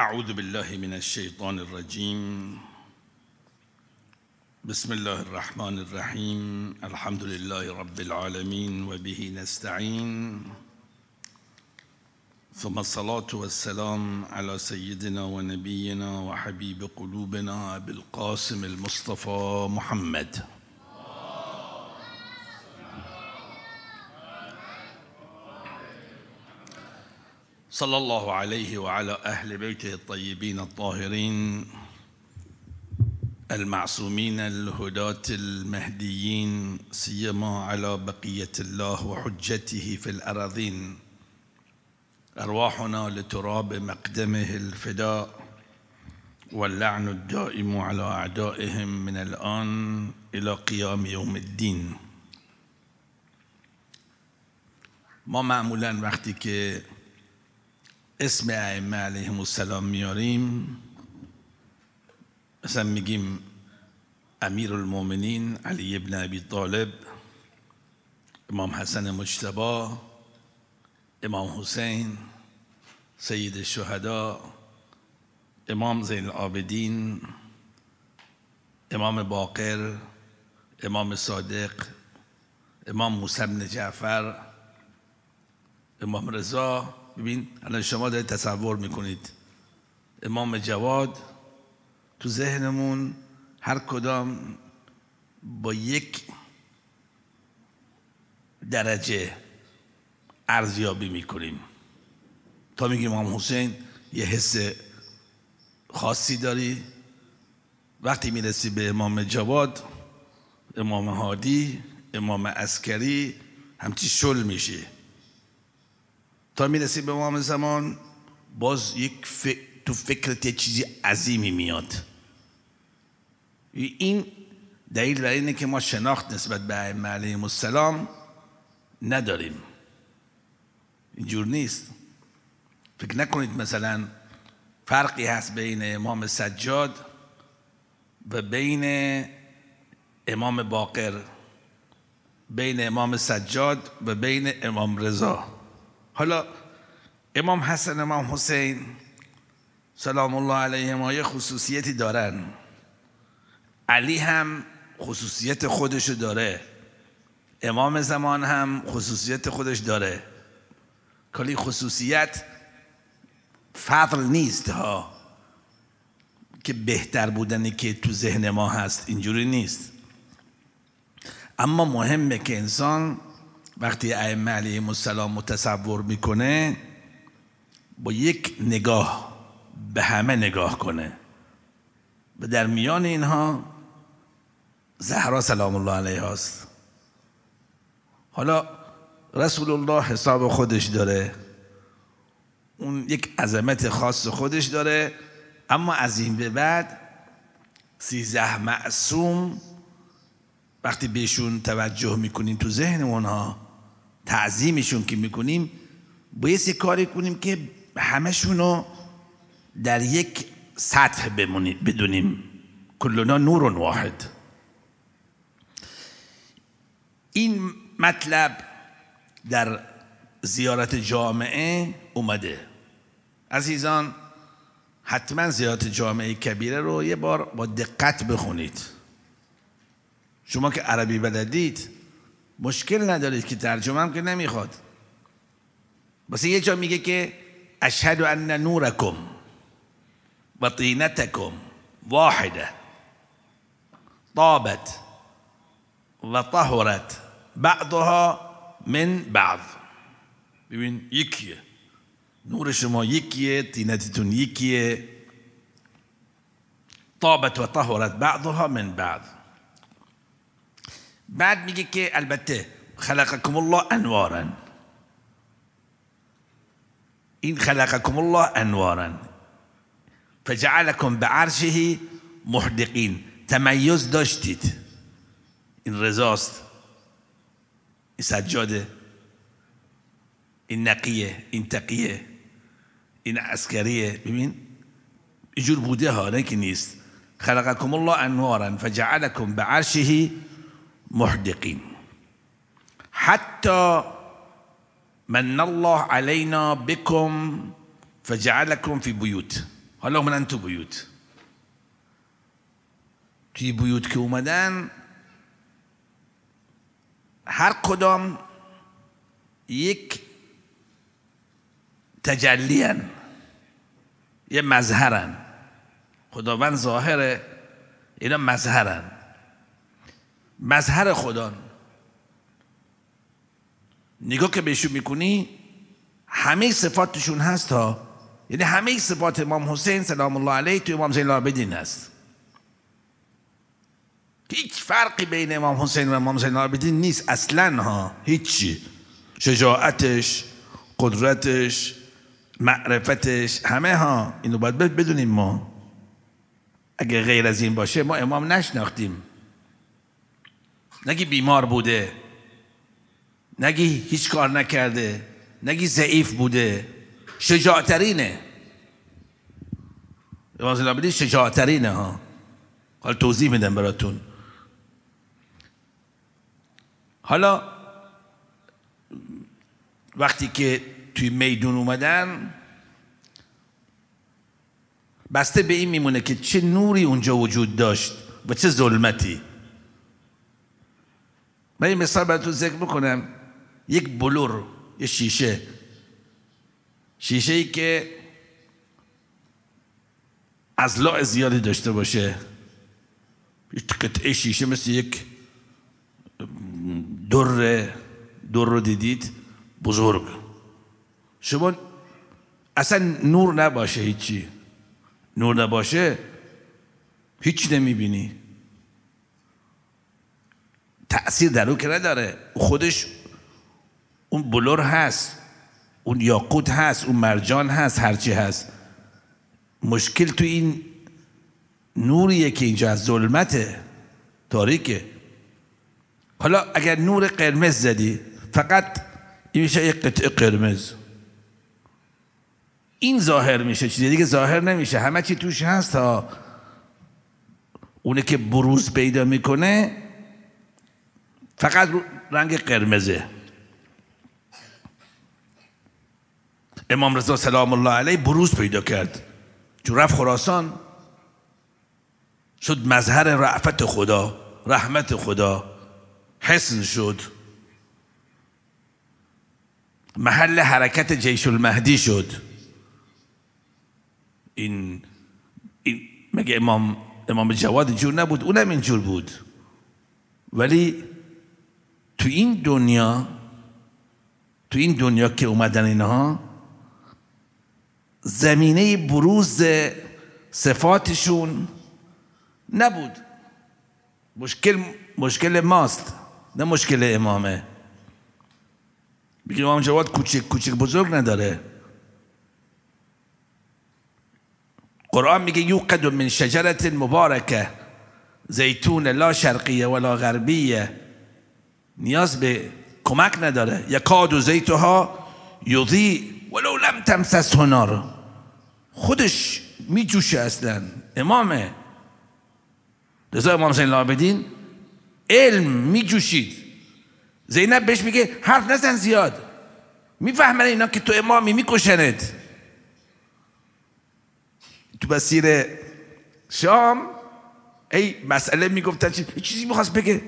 أعوذ بالله من الشيطان الرجيم. بسم الله الرحمن الرحيم. الحمد لله رب العالمين وبه نستعين. ثم الصلاة والسلام على سيدنا ونبينا وحبيب قلوبنا أبي القاسم المصطفى محمد. صلى الله عليه وعلى أهل بيته الطيبين الطاهرين المعصومين الهداة المهديين سيما على بقية الله وحجته في الأراضين. أرواحنا لتراب مقدمه الفداء واللعن الدائم على أعدائهم من الآن إلى قيام يوم الدين. ما معمولا وقتی که اسم ائمه علیهم السلام میاریم. مثلا میگیم امیر المؤمنین علی ابن ابی طالب امام حسن مجتبا امام حسین سید الشهدا امام زین العابدین امام باقر امام صادق امام موسی بن جعفر امام رضا ببین الان شما دارید تصور می‌کنید. امام جواد تو ذهنمون هر کدام با یک درجه ارزیابی می‌کنیم. تا میگیم امام حسین یه حس خاصی داری وقتی می‌رسی به امام جواد امام هادی امام عسکری همچی شل میشه می‌رسی به امام زمان باز یک ف... تو فکرت یه چیزی عظیمی میاد. این دلیل برای اینه که ما شناخت نسبت به ائمه علیهم السلام نداریم. اینجور نیست. فکر نکنید مثلا فرقی هست بین امام سجاد و بین امام باقر بین امام سجاد و بین امام رضا. حالا امام حسن امام حسین سلام الله علیهما یه خصوصیتی دارن. علی هم خصوصیت خودشو داره. امام زمان هم خصوصیت خودش داره. کلی خصوصیت فضل نیست ها. که بهتر بودنی که تو ذهن ما هست اینجوری نیست. اما مهمه که انسان وقتی ائمه علیهم السلام متصور می‌کنه با یک نگاه به همه نگاه کنه. و در میان اینها زهرا سلام الله علیها است حالا رسول الله حساب خودش داره. اون یک عظمت خاص خودش داره. اما از این به بعد سیزده معصوم وقتی بهشون توجه می‌کنیم تو ذهن اونها تعظیمشون که می‌کنیم باید یه کاری کنیم که همشونو در یک سطح بدونیم. کلنا نور واحد این مطلب در زیارت جامعه اومده. عزیزان حتما زیارت جامعه کبیره رو یه بار با دقت بخونید. شما که عربی بلدید مشکل ندارید که ترجمه هم که نمی‌خواد. بس یه جا میگه که اشهد ان نورکم و طینتکم واحده طابت و طهرت بعضها من بعض. ببین یکیه. نور شما یکیه طینتتون یکیه. طابت و طهرت بعضها من بعض. بعد میگه که البته خلقكم الله انوارا این خلقكم الله انوارا فجعلكم بعرشه محدقین. تمیز داشتید. این رضاست. این سجاده. این نقیه. این تقیه. این عسکریه. ببین اینجور بوده ها نه که نیست. خلقكم الله انوارا فجعلكم بعرشه محدقين. حتى من الله علينا بكم فجعلكم في بيوت. حالا اومدن تو بیوت توی بیوت که اومدن هر کدام یک تجلیان یه مظهرن خداوند ظاهره اینا مظهرن مظهر خدا. نگاه که بهشون می‌کنی همه صفاتشون هست ها یعنی همه صفات امام حسین سلام الله علیه تو امام زین العابدین هست. هیچ فرقی بین امام حسین و امام زین العابدین نیست اصلا ها هیچی. شجاعتش قدرتش معرفتش همه ها. اینو باید بدونیم ما. اگه غیر از این باشه ما امام نشناختیم. نگی بیمار بوده نگی هیچ کار نکرده نگی ضعیف بوده شجاعترینه. امام زین شجاعترینه ها. حالا توضیح میدم براتون. حالا وقتی که توی میدون اومدن بسته به این میمونه که چه نوری اونجا وجود داشت و چه ظلمتی. من این مثال براتون ذکر بکنم. یک بلور یه شیشه. شیشه ای که ازلاع زیادی داشته باشه. قطعه شیشه مثل یک در در رو دیدید؟ بزرگ. شما اصلا نور نباشه هیچی. نور نباشه هیچ نمی‌بینی. تأثیر در او که نداره. خودش اون بلور هست. اون یاقوت هست. اون مرجان هست. هرچی هست. مشکل تو این نوریه که اینجا از ظلمته. تاریکه. حالا اگر نور قرمز زدی فقط این میشه یک قطعه قرمز. این ظاهر میشه. چیزی دیگه ظاهر نمیشه. همه چی توش هست تا اونه که بروز پیدا می‌کنه فقط رنگ قرمزه. امام رضا سلام الله علیه بروز پیدا کرد. چون رفت خراسان شد مظهر رعفت خدا رحمت خدا حسن شد. محل حرکت جیش المهدی شد. این, این مگه امام امام جواد جور نبود؟ اونم اینجور بود. ولی تو این دنیا تو این دنیا که اومدن اینها زمینه بروز صفاتشون نبود. مشکل مشکل ماست نه مشکل امامه. بگیم امام جواد کوچک کوچک بزرگ نداره. قرآن میگه یوقد من شجرت مبارکه زیتون لا شرقیه ولا غربیه. نیاز به کمک نداره. یکاد و زیتها یضی ولو لم تمسس هنار خودش میجوشه اصلا. امامه. رضا امام زین العابدین علم میجوشید. زینب بهش میگه حرف نزن زیاد. می‌فهمن اینا که تو امامی میکشنت. تو بسیر شام ای مسئله می‌گفتن چی؟ چیزی می‌خواست بگه.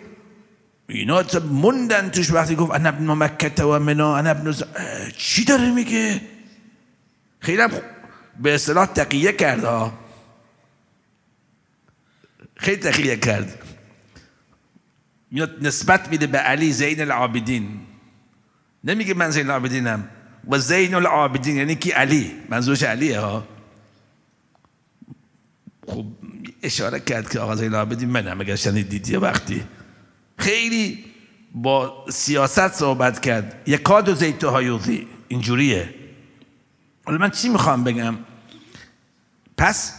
اینا موندن توش وقتی گفت انا ابن مکه و منا انا ابن ز... چی داره میگه؟ خیلی هم به اصطلاح تقیه کرد ها خیلی تقیه کرد. میاد نسبت میده به علی زین العابدین. نمیگه من زین العابدینم. و زین العابدین یعنی کی علی؟ منظورش علیه ها خب اشاره کرد که آقا زین العابدین منم اگر شنیدید یه وقتی. خیلی با سیاست صحبت کرد. یکاد و زیتو هایوزی اینجوریه. حالا من چی می‌خوام بگم؟ پس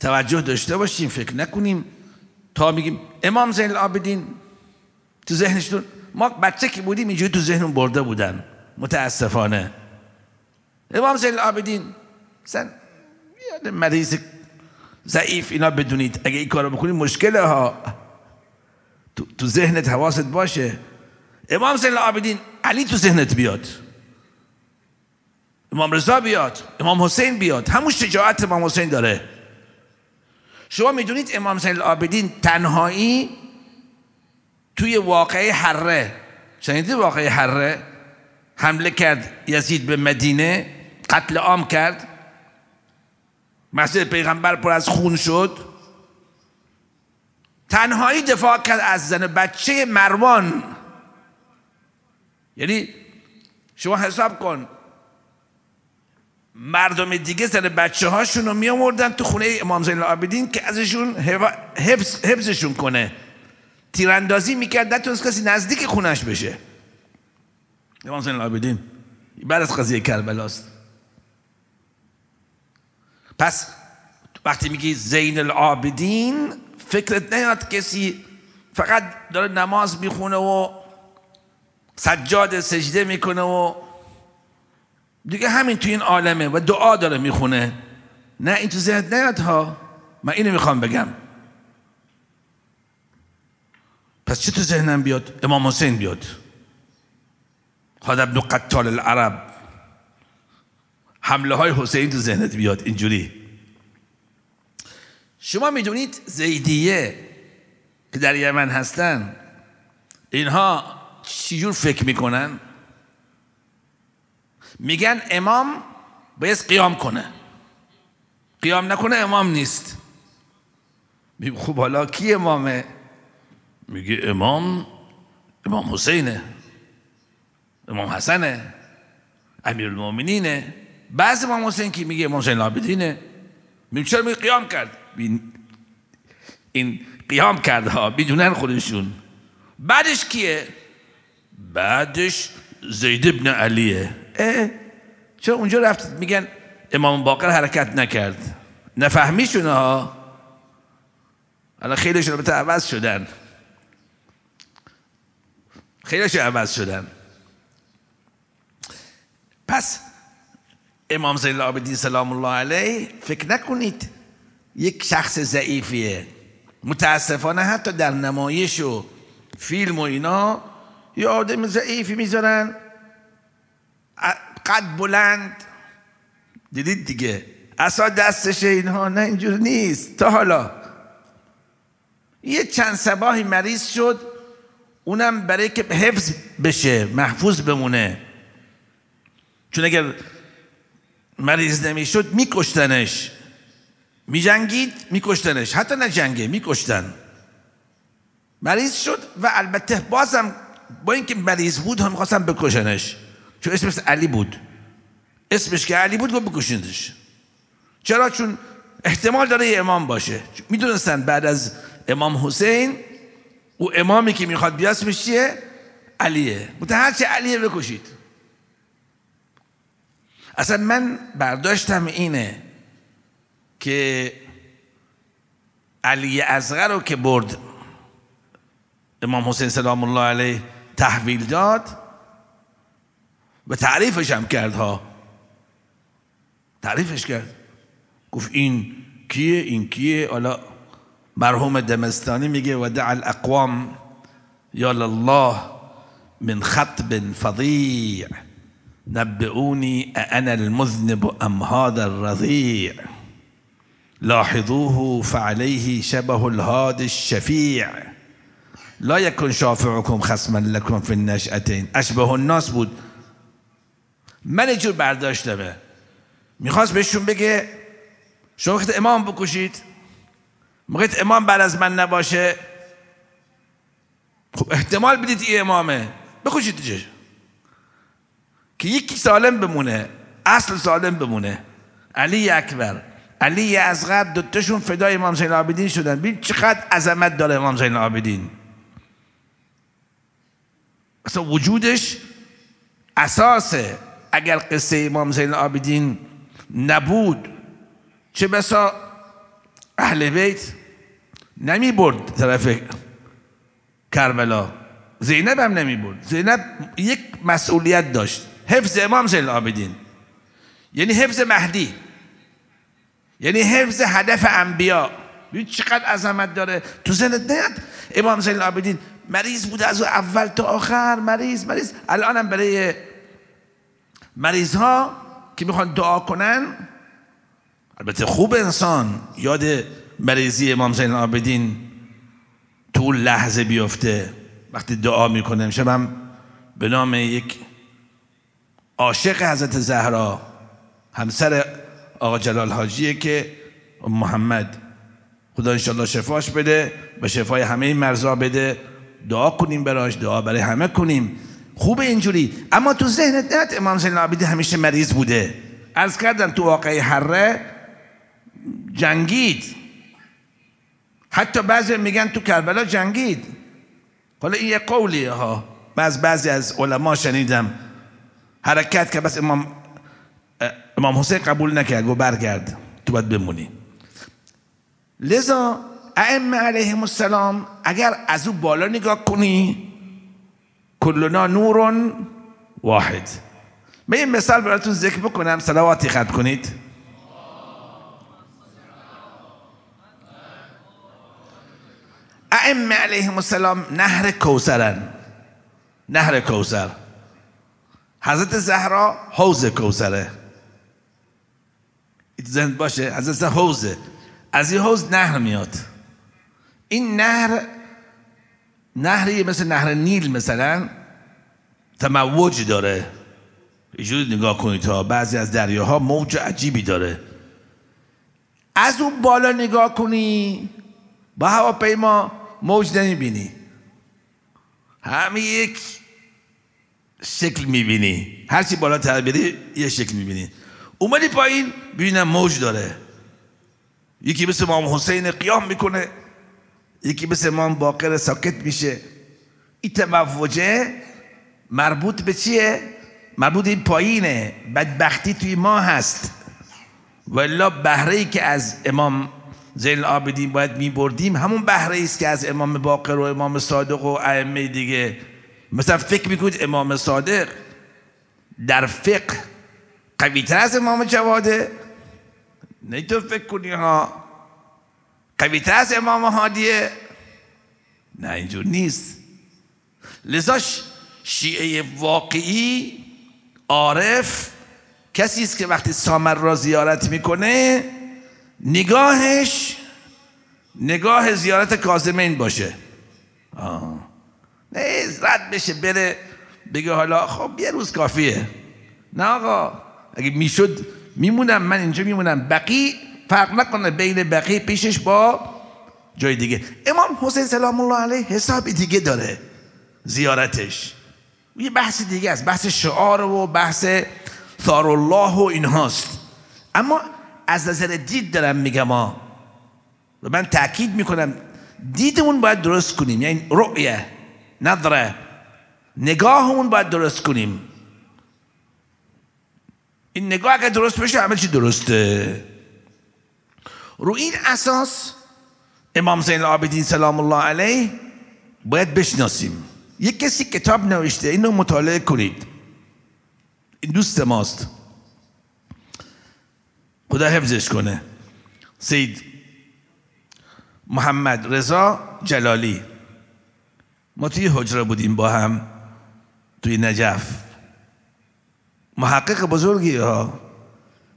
توجه داشته باشیم فکر نکنیم. تا میگیم امام زین العابدین تو ذهنشون ما بچه که بودیم اینجوری تو ذهنون برده بودن. متاسفانه. امام زین العابدین مثلا مریض ضعیف اینا بدونید. اگه این کارو بکنید مشکله ها. تو, تو ذهنت حواست باشه. امام زین العابدین علی تو ذهنت بیاد. امام رضا بیاد. امام حسین بیاد. همون شجاعت امام حسین داره. شما می‌دونید امام زین العابدین تنهایی توی واقعه حره. شنیدید واقعه حره؟ حمله کرد یزید به مدینه قتل عام کرد. مسجد پیغمبر پر از خون شد. تنهایی دفاع کرد از زن بچه مروان. یعنی شما حساب کن. مردم دیگه زن بچه هاشون رو می تو خونه امام زین العابدین که ازشون حفظ حفظشون کنه. تیراندازی می‌کرد نتونست کسی نزدیک خونش بشه. امام زین العابدین بعد از قضیه کربلاست. پس وقتی میگی زین العابدین فکرت نیاد کسی فقط داره نماز می‌خونه و سجاد سجده می‌کنه و دیگه همین تو این عالمه و دعا داره می‌خونه. نه این تو ذهن نیاد ها. من اینو می‌خوام بگم. پس چه تو ذهنم بیاد؟ امام حسین بیاد. هذا ابن قتال العرب. حمله های حسین تو ذهنت بیاد اینجوری. شما می‌دونید زیدیه که در یمن هستن؟ اینها چجور فکر می‌کنن؟ میگن امام باید قیام کنه. قیام نکنه امام نیست. خب حالا کی امامه؟ میگه امام امام حسینه. امام حسنه. امیر المومنینه بعض امام حسین که میگه امام حسین العابدینه. میگه چرا میگه قیام کرد؟ این قیام کرده ها بدونن خودشون. بعدش کیه؟ بعدش زید ابن علیه. اه چرا اونجا رفت؟ میگن امام باقر حرکت نکرد. نفهمیشون ها. الان خیلیشون رو عوض شدن. خیلیشون عوض شدن. پس امام زین العابدین سلام الله علیه فکر نکنید یک شخص ضعیفیه. متاسفانه حتی در نمایش و فیلم و اینا یه آدم ضعیفی می‌ذارن. قد بلند. دیدید دیگه؟ اصلا دستش اینها نه اینجور نیست. تا حالا. یه چند سباهی مریض شد. اونم برای که حفظ بشه محفوظ بمونه. چون اگر مریض نمی‌شد میکشتنش. میجنگید میکشتنش. حتی نه جنگه میکشتن. مریض شد و البته بازم با اینکه مریض بود هم می‌خواستن بکشنش. چون اسمش علی بود. اسمش که علی بود گفت بکشنش چرا؟ چون احتمال داره یه امام باشه. می‌دونستن بعد از امام حسین او امامی که می‌خواد بیاد اسمش چیه؟ علیه. بوده هرچه علیه بکشید. اصلا من برداشتم اینه که علی ازغر رو که برد امام حسین سلام الله علیه تحویل داد و تعریفش هم کرد ها. تعریفش کرد. گفت این کیه؟ این کیه؟ حالا مرحوم دمستانی میگه و دع الاقوام یا الله من خطب فظیع نبئوني أأنا المذنب أم هذا الرضيع لاحظوه فعليه شبه الهاد الشفيع. لا يكن شافعكم خصما لكم في النشأتين. اشبه الناس بود. من جور برداشتمه می‌خواست بهشون بگه شما وقت امام بکشید؟ موقعیت امام بعد از من نباشه؟ خب احتمال بدید این امامه. بکشید که یکی سالم بمونه اصل سالم بمونه. علی اکبر. علی اصغر دوتاشون فدای امام زین العابدین شدن. ببین چقدر عظمت داره امام زین العابدین اصلا وجودش اساسه. اگر قصه امام زین العابدین نبود چه بسا اهل بیت نمی برد طرف کربلا. زینب هم نمی برد. زینب یک مسئولیت داشت. حفظ امام زین العابدین یعنی حفظ مهدی. یعنی حفظ هدف انبیا. ببین چقدر عظمت داره. تو زنت نیاد امام زین العابدین مریض بوده از اول تا آخر مریض مریض. الانم برای مریض ها که می‌خوان دعا کنن البته خوب انسان. یاد مریضی امام زین العابدین تو لحظه بیفته وقتی دعا می‌کنه. امشب هم به نام یک عاشق حضرت زهرا همسر آقا جلال حاجیه که محمد خدا انشالله شفاش بده و شفای همه مرزا بده. دعا کنیم براش دعا برای همه کنیم. خوب اینجوری. اما تو ذهنت نه امام زین العابدین همیشه مریض بوده. از کردم تو واقعی حره جنگید. حتی بعضی میگن تو کربلا جنگید. حالا این یه قولیه ها. بعض بعضی از علما شنیدم حرکت که بس امام امام حسین قبول نکرد گو برگرد تو باید بمونی. لذا ائمه علیهم السلام اگر از او بالا نگاه کنی کلنا نور واحد. من این مثال براتون ذکر بکنم صلواتی خط کنید. ائمه علیهم السلام نهر کوسرن نهر کوسر حضرت زهرا حوز کوسره ذهن باشه حضرت حوزه. از این حوز نهر میاد. این نهر نهری مثل نهر نیل مثلا تموج داره. اینجوری نگاه کنید تا بعضی از دریاها موج عجیبی داره. از اون بالا نگاه کنی با هواپیما موج نمی‌بینی. همه یک شکل می‌بینی. هرچی بالا تر بری یه شکل می‌بینی. اومدی پایین ببینم موج داره. یکی مثل امام حسین قیام می‌کنه یکی مثل امام باقر ساکت میشه. این تموجه مربوط به چیه؟ مربوط این پایینه. بدبختی توی ما هست. ولی بهره ای که از امام زین العابدین باید میبردیم همون بهره است که از امام باقر و امام صادق و ائمه دیگه. مثلا فکر می‌کنید امام صادق در فقه قوی تر از امام جواده؟ نه تو فکر کنی ها. قوی تر از امام هادیه؟ نه اینجور نیست. لذا شیعه واقعی عارف کسی است که وقتی سامر را زیارت می‌کنه نگاهش نگاه زیارت کازمین باشه. آه. نه رد بشه بره بگه حالا خب یه روز کافیه. نه آقا. اگه می‌شد میمونم من اینجا میمونم. بقی فرق نکنه بین بقی پیشش با جای دیگه. امام حسین سلام الله علیه حساب دیگه داره. زیارتش. یه بحث دیگه است. بحث شعار و بحث ثار الله و اینهاست. اما از نظر دید دارم میگم ما و من تاکید می‌کنم دیدمون باید درست کنیم. یعنی رؤیه نظره نگاهمون باید درست کنیم. این نگاه اگر درست بشه همه چی درسته. رو این اساس امام زین العابدین سلام الله علیه باید بشناسیم. یک کسی کتاب نوشته اینو مطالعه کنید. این دوست ماست. خدا حفظش کنه. سید محمد رضا جلالی. ما توی حجره بودیم با هم توی نجف. محقق بزرگی ها.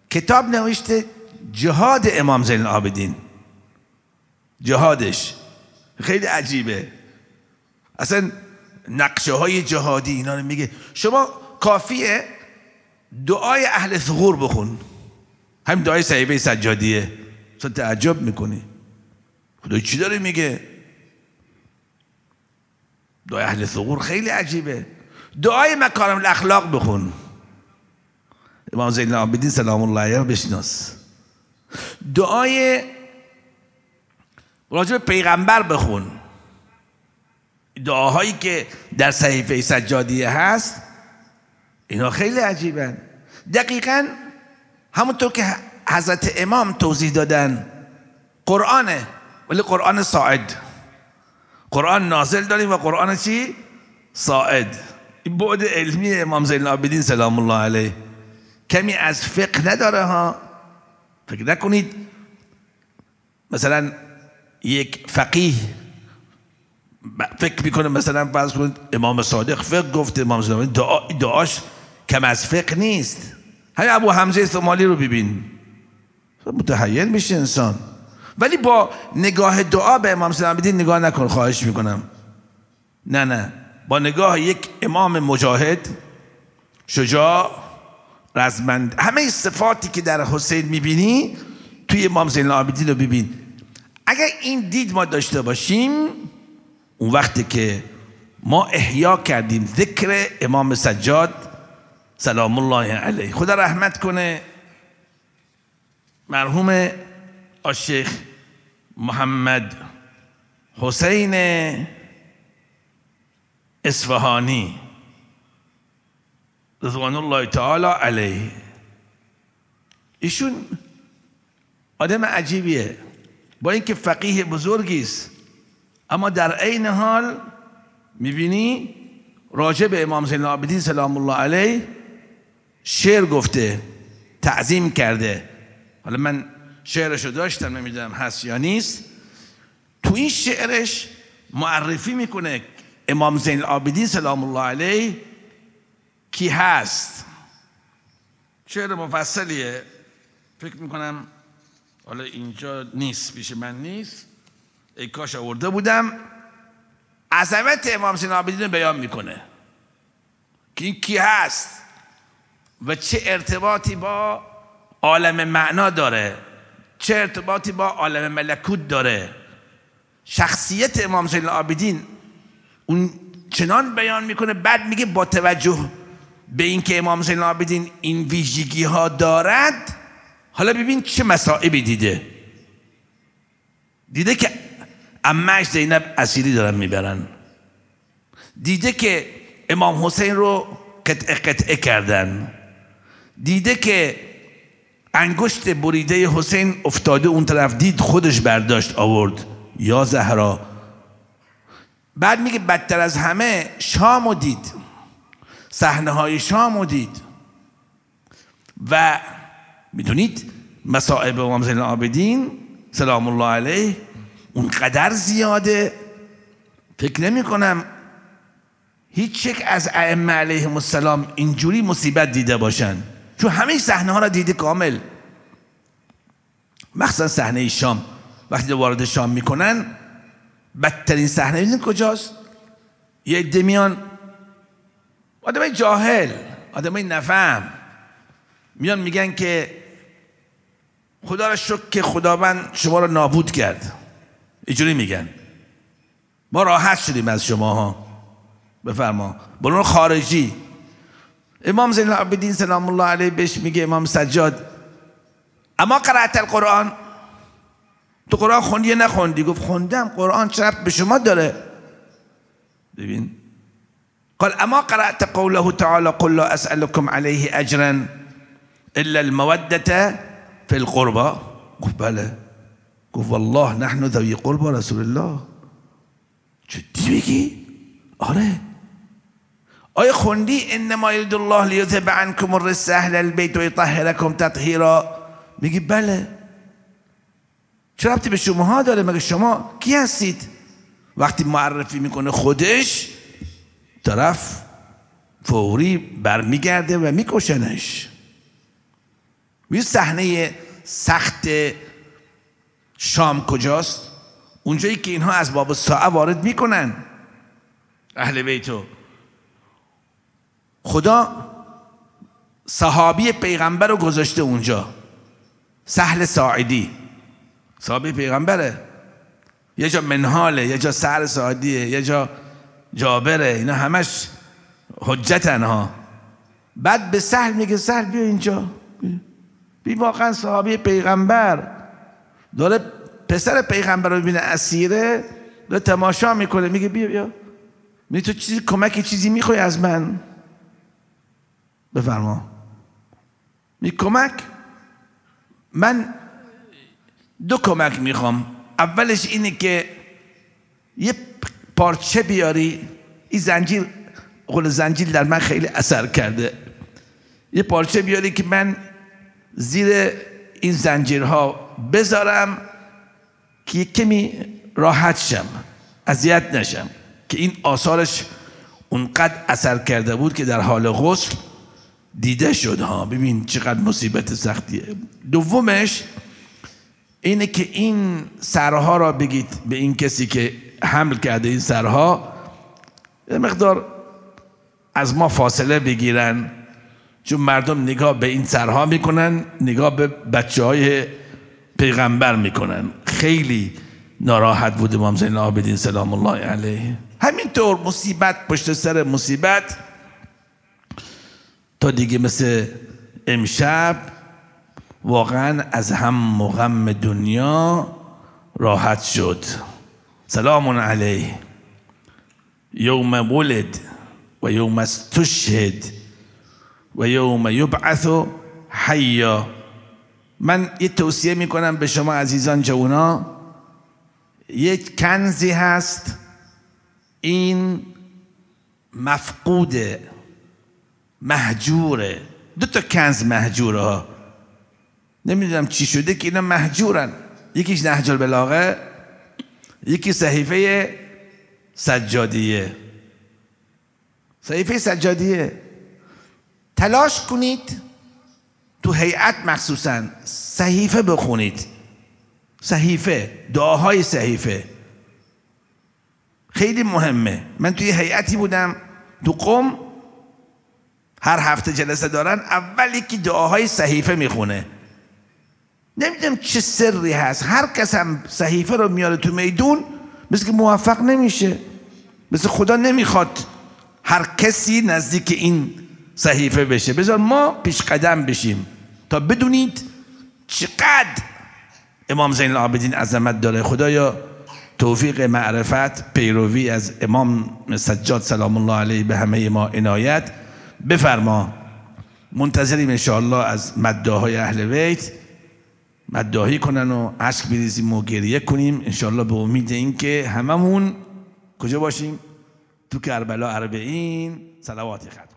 کتاب نوشته جهاد امام زین العابدین. جهادش. خیلی عجیبه. اصلا نقشه های جهادی اینا رو میگه. شما کافیه دعای اهل ثغور بخون. همین دعای صحیبه سجادیه. تو تعجب می‌کنی. خدا چی داره میگه؟ دعای اهل ثغور خیلی عجیبه. دعای مکارم الاخلاق بخون. امام زین العابدین سلام الله علیه بشناس دعای راجع پیغمبر بخون دعاهایی که در صحیفه سجادیه هست اینا خیلی عجیبن دقیقا همونطور که حضرت امام توضیح دادن قرآنه ولی قرآن ساعد قرآن نازل داریم و قرآن چی؟ ساعد این بعد علمی امام زین العابدین سلام الله علیه کمی از فقه نداره ها. فکر نکنید. مثلا یک فقیه فکر می‌کنه مثلا فرض کنید امام صادق فقه گفته امام صادق دعا دعاش کم از فقه نیست. همین ابو حمزه استمالی رو ببین. متحیر میشه انسان. ولی با نگاه دعا به امام سلام بدین نگاه نکن خواهش می‌کنم. نه نه. با نگاه یک امام مجاهد شجاع رزمند. همه صفاتی که در حسین می‌بینی توی امام زین العابدین رو ببین. اگر این دید ما داشته باشیم اون وقتی که ما احیا کردیم ذکر امام سجاد سلام الله علیه. خدا رحمت کنه. مرحوم آشیخ محمد حسین اصفهانی. رضوان الله تعالی علیه. ایشون آدم عجیبیه. با اینکه فقیه بزرگی است. اما در عین حال می‌بینی راجع به امام زین العابدین سلام الله علیه شعر گفته تعظیم کرده. حالا من شعرشو داشتم نمی‌دونم هست یا نیست. تو این شعرش معرفی می‌کنه امام زین العابدین سلام الله علیه کی هست. شعر مفصلیه. فکر می‌کنم حالا اینجا نیست پیش من نیست. ای کاش آورده بودم. عظمت امام زین العابدین رو بیان می‌کنه. که این کی هست و چه ارتباطی با عالم معنا داره؟ چه ارتباطی با عالم ملکوت داره؟ شخصیت امام زین العابدین اون چنان بیان می‌کنه بعد میگه با توجه به اینکه امام زین العابدین این ویژگی ها دارد حالا ببین چه مسائبی دیده. دیده که امش زینب اسیری دارن می‌برن. دیده که امام حسین رو قطعه قطعه کردن. دیده که انگشت بریده حسین افتاده اون طرف دید خودش برداشت آورد. یا زهرا. بعد میگه بدتر از همه شام دید. صحنه های شام دید. و می‌دونید مصائب امام زین العابدین سلام الله علیه اونقدر زیاده. فکر نمی کنم هیچ یک از ائمه علیهم السلام اینجوری مصیبت دیده باشن. چون همه صحنه ها را دیده کامل. مخصوصا صحنه شام. وقتی وارد شام می‌کنن بدترین صحنه این کجاست؟ یه عده میان آدمای جاهل آدمای نفهم میان میگن که خدا را شکر که خداوند شما را نابود کرد. اینجوری میگن. ما راحت شدیم از شما ها بفرما. برون خارجی. امام زین العابدین سلام الله علیه بهش میگه امام سجاد اما قرأت القرآن؟ تو قرآن خوندی نخوندی؟ گفت خوندم قرآن چه به شما داره؟ ببین قال أما قرأت قوله تعالى قل لا أسألكم عليه اجرا إلا المودة في القربى گفت بله گفت والله نحن ذوی قربى رسول الله. جدی بگی آره آیا خوندی إنما یرید الله لیذهب عنکم الرجس أهل البیت و یطهرکم تطهیرا میگی بله چه ربطی به شما داره مگه شما کی هستید وقتی معرفی میکنه خودش طرف فوری برمیگرده و میکشنش. وی صحنه سخت شام کجاست؟ اونجایی که اینها از باب ساعه وارد می‌کنن. اهل بیتو خدا صحابی پیغمبر رو گذاشته اونجا. سهل ساعدی. صحابی پیغمبره. یه جا منحاله یه جا سهل ساعدیه یه جا جابره اینا همش حجتن ها بعد به سهل میگه سهل بیا اینجا. بی واقعا صحابی پیغمبر. داره پسر پیغمبر رو ببینه اسیره داره تماشا می‌کنه میگه بیا بیا. می تو چیزی کمکی چیزی می‌خوای از من؟ بفرما. می کمک؟ من دو کمک می‌خوام. اولش اینه که یه پارچه بیاری این زنجیر قول زنجیر در من خیلی اثر کرده. یه پارچه بیاری که من زیر این زنجیرها بذارم که کمی راحت شم اذیت نشم. که این آثارش اونقدر اثر کرده بود که در حال غسل دیده شد ها. ببین چقدر مصیبت سختیه. دومش اینه که این سرها را بگید به این کسی که حمل کرده این سرها یه مقدار از ما فاصله بگیرن. چون مردم نگاه به این سرها می‌کنن نگاه به بچه های پیغمبر می‌کنن. خیلی ناراحت بود امام زین العابدین سلام الله علیه. همینطور مصیبت پشت سر مصیبت. تا دیگه مثل امشب واقعا از هم و غم دنیا راحت شد. سلام علیه. یوم ولد و یوم استشهد و یوم یبعث حیا. من یه توصیه می‌کنم به شما عزیزان جوونا. یک کنزی هست. این مفقوده محجوره. دو تا کنز محجوره ها. نمی‌دونم چی شده که اینا محجورن. یکیش نهج البلاغه یکی صحیفه سجادیه. صحیفه سجادیه. تلاش کنید تو هیئت مخصوصا صحیفه بخونید. صحیفه دعاهای صحیفه. خیلی مهمه. من توی هیئتی بودم. تو قم هر هفته جلسه دارن اول یکی دعاهای صحیفه می‌خونه. نمی‌دونم چه سری هست. هر کس هم صحیفه رو میاره تو میدون مثل که موفق نمیشه. مثل خدا نمی‌خواد هر کسی نزدیک این صحیفه بشه. بذار ما پیش قدم بشیم تا بدونید چقدر امام زین العابدین عظمت داره. خدایا توفیق معرفت پیروی از امام سجاد سلام الله علیه به همه ما عنایت. بفرما منتظریم انشاءالله از مداهای اهل بیت. مداهی کنن و عشق بریزیم و گریه کنیم. انشاءالله به امید اینکه هممون کجا باشیم؟ تو کربلا اربعین صلوات کنید